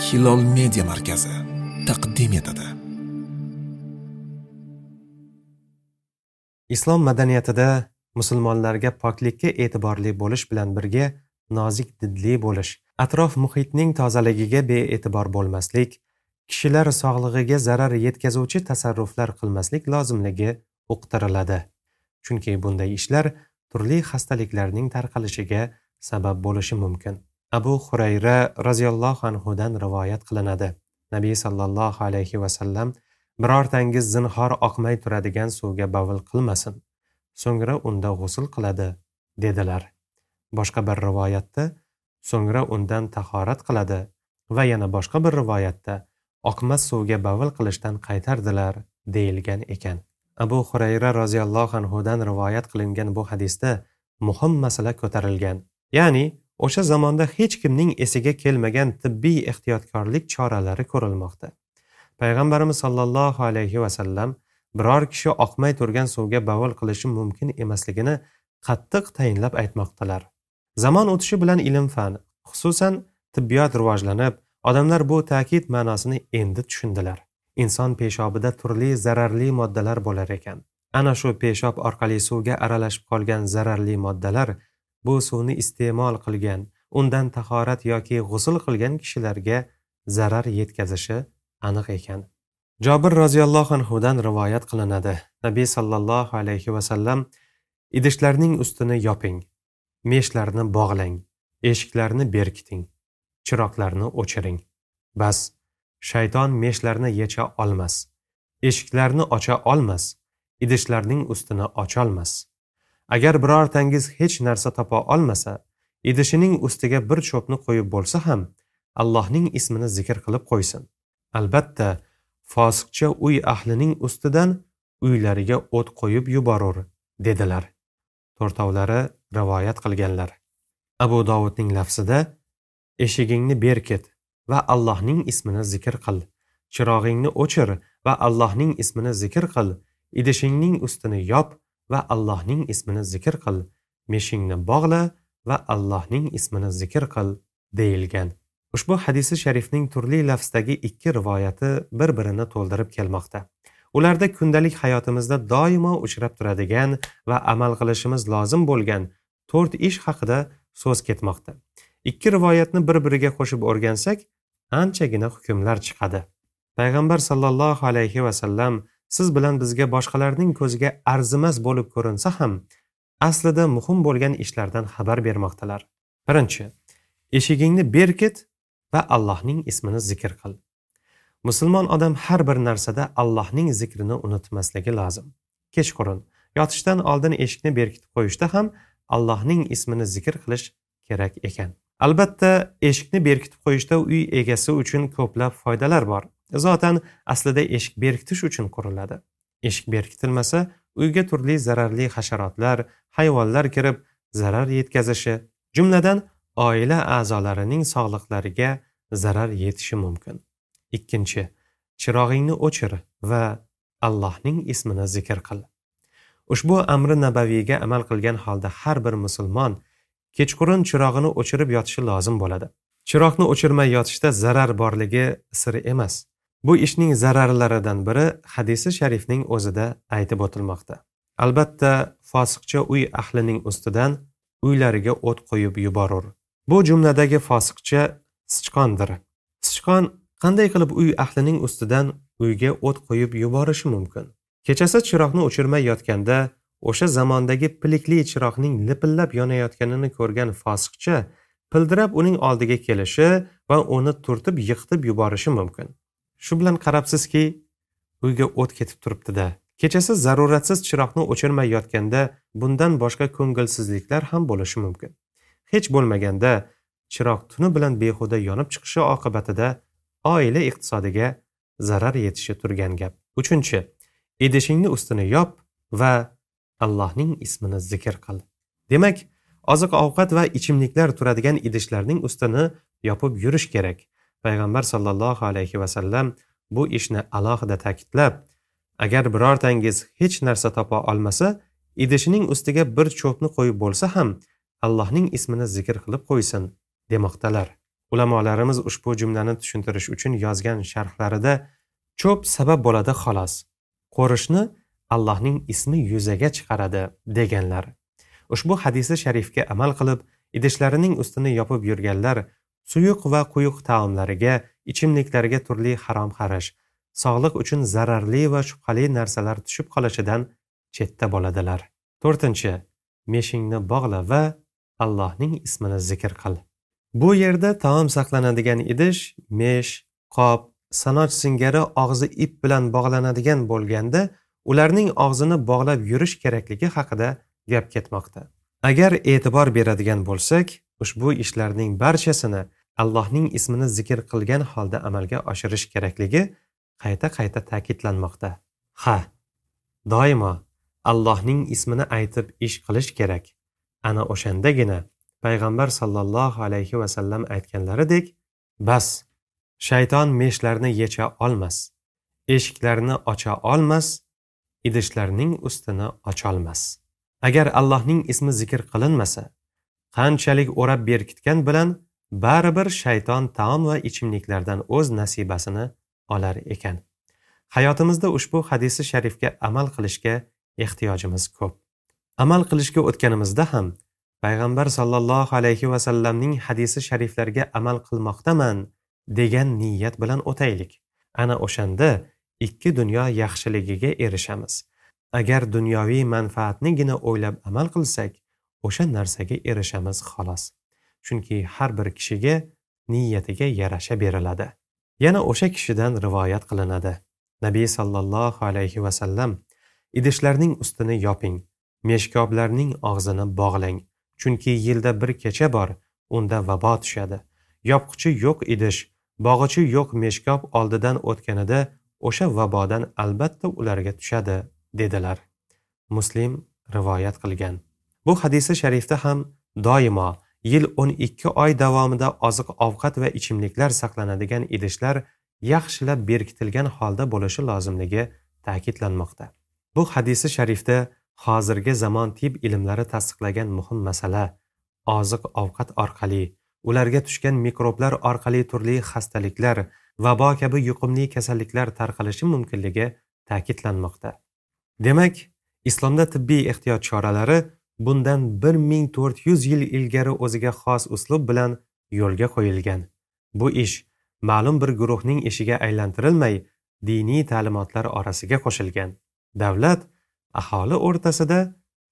hilol media markazi taqdim etadi. Islom madaniyatida musulmonlarga poklikka e'tiborli bo'lish bilan birga nozik didli bo'lish atrof muhitning tozaligiga bee'tibor bo'lmaslik kishilar sog'lig'iga zarar yetkazuvchi tasarruflar qilmaslik lozimligi uqtiriladi. Chunki bunday ishlar turli xastaliklarning tarqalishiga sabab bo'lishi mumkin. Abu xurayra roziyallohu anhudan rivoyat qilinadi. Nabiy sollallohu alayhi vasallam birortangiz zinhor oqmay turadigan suvga bavul qilmasin. So'ngra unda g'usul qiladi dedilar. Boshqa bir rivoyatda so'ngra undan tahorat qiladi va yana boshqa bir rivoyatda oqmas suvga bavul qilishdan qaytardilar deyilgan ekan. Abu xurayra roziyallohu anhudan rivoyat qilingan bu hadisda muhim masala ko'tarilgan. Ya'ni o'sha zamonda hech kimning esiga kelmagan tibbiy ehtiyotkorlik choralari ko'rilmoqda. Payg'ambarimiz sollallohu alayhi vasallam biror kishi oqmay turgan suvga bavul qilishi mumkin emasligini qattiq tayinlab aytmoqdalar. Zamon o'tishi bilan ilm fan xususan tibbiyot rivojlanib odamlar bu ta'kid ma'nosini endi tushundilar. Inson peshobida turli zararli moddalar bo'lar ekan. Ana shu peshob orqali suvga aralashib qolgan zararli moddalar bu suvni iste'mol qilgan undan tahorat yoki g'usul qilgan kishilarga zarar yetkazishi aniq ekan. Jobir roziyallohu anhudan rivoyat qilinadi. Nabiy sollallohu alayhi vasallam idishlarning ustini yoping meshlarni bog'lang eshiklarni berkiting chiroqlarni o'chiring. Bas shayton meshlarni yecha olmas eshiklarni ocha olmas idishlarning ustini ocholmas agar birortangiz hech narsa topa olmasa idishining ustiga bir cho'pni qo'yib bo'lsa ham allohning ismini zikr qilib qo'ysin. Albatta fosiqcha uy ahlining ustidan uylariga o't qo'yib yuborur dedilar. To'rtovlari rivoyat qilganlar. Abu dovudning lafzida eshigingni berkit va allohning ismini zikr qil. Chirog'ingni o'chir va allohning ismini zikr qil. Idishingning ustini yop va allohning ismini zikr qil meshingni bog'la va allohning ismini zikr qil deyilgan. Ushbu hadisi sharifning turli lafzdagi ikki rivoyati bir birini to'ldirib kelmoqda. Ularda kundalik hayotimizda doimo uchrab turadigan va amal qilishimiz lozim bo'lgan to'rt ish haqida so'z ketmoqda. Ikki rivoyatni bir biriga qo'shib o'rgansak anchagina hukmlar chiqadi. Payg'ambar sollallohu alayhi vasallam siz bilan bizga boshqalarning ko'ziga arzimas bo'lib ko'rinsa ham aslida muhim bo'lgan ishlardan xabar bermoqdalar. Birinchi eshigingni berkit va allohning ismini zikr qil. Musulmon odam har bir narsada allohning zikrini unutmasligi lozim. Kechqurun yotishdan oldin eshikni berkitib qo'yishda ham allohning ismini zikr qilish kerak ekan. Albatta eshikni berkitib qo'yishda uy egasi uchun ko'plab foydalar bor. Zotan aslida eshik berkitish uchun quriladi. Eshik berkitilmasa uyga turli zararli hasharotlar hayvonlar kirib zarar yetkazishi jumladan oila a'zolarining sog'liqlariga zarar yetishi mumkin. Ikkinchi chirog'ingni o'chir va allohning ismini zikr qil. Ushbu amri nabaviyga amal qilgan holda har bir musulmon kechqurun chirog'ini o'chirib yotishi lozim bo'ladi. Chiroqni o'chirmay yotishda zarar borligi sir emas. Bu ishning zararlaridan biri hadisi sharifning o'zida aytib o'tilmoqda. Albatta fosiqcha uy ahlining ustidan uylariga o't qo'yib yuborur. Bu jumladagi fosiqcha sichqondir. Sichqon qanday qilib uy ahlining ustidan uyga o't qo'yib yuborishi mumkin? Kechasi chiroqni o'chirmay yotganda o'sha zamondagi pilikli chiroqning lipillab yonayotganini ko'rgan fosiqcha pildirab uning oldiga kelishi va uni turtib yiqitib yuborishi mumkin. Shu bilan qarabsizki uyga o't ketib turibdida. Kechasi zaruratsiz chiroqni o'chirmay yotganda bundan boshqa ko'ngilsizliklar ham bo'lishi mumkin. Hech bo'lmaganda chiroq tuni bilan behuda yonib chiqishi oqibatida oila iqtisodiga zarar yetishi turgan gap. Uchinchi idishingni ustini yop va allohning ismini zikr qil. Demak oziq ovqat va ichimliklar turadigan idishlarning ustini yopib yurish kerak. Payg'ambar sollallohu alayhi vasallam bu ishni alohida ta'kidlab agar birortangiz hech narsa topa olmasa idishining ustiga bir cho'pni qo'yib bo'lsa ham allohning ismini zikr qilib qo'ysin demoqdalar. Ulamolarimiz ushbu jumlani tushuntirish uchun yozgan sharhlarida cho'p sabab bo'ladi xolos. Qo'rishni allohning ismi yuzaga chiqaradi deganlar. Ushbu hadisi sharifga amal qilib idishlarining ustini yopib yurganlar suyuq va quyuq taomlariga ichimliklarga turli harom qarash sog'liq uchun zararli va shubhali narsalar tushib qolishidan chetda bo'ladilar. To'rtinchi meshingni bog'la va allohning ismini zikr qil. Bu yerda taom saqlanadigan idish mesh qop sanoch singari og'zi ip bilan bog'lanadigan bo'lganda ularning og'zini bog'lab yurish kerakligi haqida gap ketmoqda. Agar e'tibor beradigan bo'lsak ushbu ishlarning barchasini allohning ismini zikr qilgan holda amalga oshirish kerakligi qayta qayta ta'kidlanmoqda. Ha doimo allohning ismini aytib ish qilish kerak. Ana o'shandagina payg'ambar sollallohu alayhi vasallam aytganlaridek bas shayton meshlarni yecha olmas eshiklarni ocha olmas idishlarning ustini ocholmas. Agar allohning ismi zikr qilinmasa qanchalik o'rab berkitgan bilan baribir shayton taom va ichimliklardan o'z nasibasini olar ekan. Hayotimizda ushbu hadisi sharifga amal qilishga ehtiyojimiz ko'p. Amal qilishga o'tganimizda ham payg'ambar sollallohu alayhi vasallamning hadisi shariflariga amal qilmoqdaman degan niyat bilan o'taylik. Ana o'shanda ikki dunyo yaxshiligiga erishamiz. Agar dunyoviy manfaatnigina o'ylab amal qilsak o'sha narsaga erishamiz xolos. Chunki har bir kishiga niyatiga yarasha beriladi. Yana o'sha kishidan rivoyat qilinadi. Nabiy sollallohu alayhi vasallam idishlarning ustini yoping meshkoblarning og'zini bog'lang. Chunki yilda bir kecha bor unda vabo tushadi. Yopqichi yo'q idish bog'ichi yo'q meshkob oldidan o'tganida o'sha vabodan albatta ularga tushadi dedilar. Muslim rivoyat qilgan. Bu hadisi sharifda ham doimo yil 12 oy davomida oziq ovqat va ichimliklar saqlanadigan idishlar yaxshilab berkitilgan holda bo'lishi lozimligi ta'kidlanmoqda. Bu hadisi sharifda hozirgi zamon tib ilmlari tasdiqlagan muhim masala oziq ovqat orqali ularga tushgan mikroblar orqali turli xastaliklar vabo kabi yuqumli kasalliklar tarqalishi mumkinligi ta'kidlanmoqda. Demak islomda tibbiy ehtiyot choralari bundan 1400 yil ilgari o'ziga xos uslub bilan yo'lga qo'yilgan. Bu ish ma'lum bir guruhning ishiga aylantirilmay diniy ta'limotlar orasiga qo'shilgan. Davlat aholi o'rtasida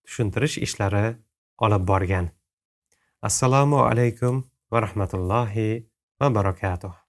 tushuntirish ishlari olib borgan. Assalomu alaykum va rahmatullohi va barakatuh.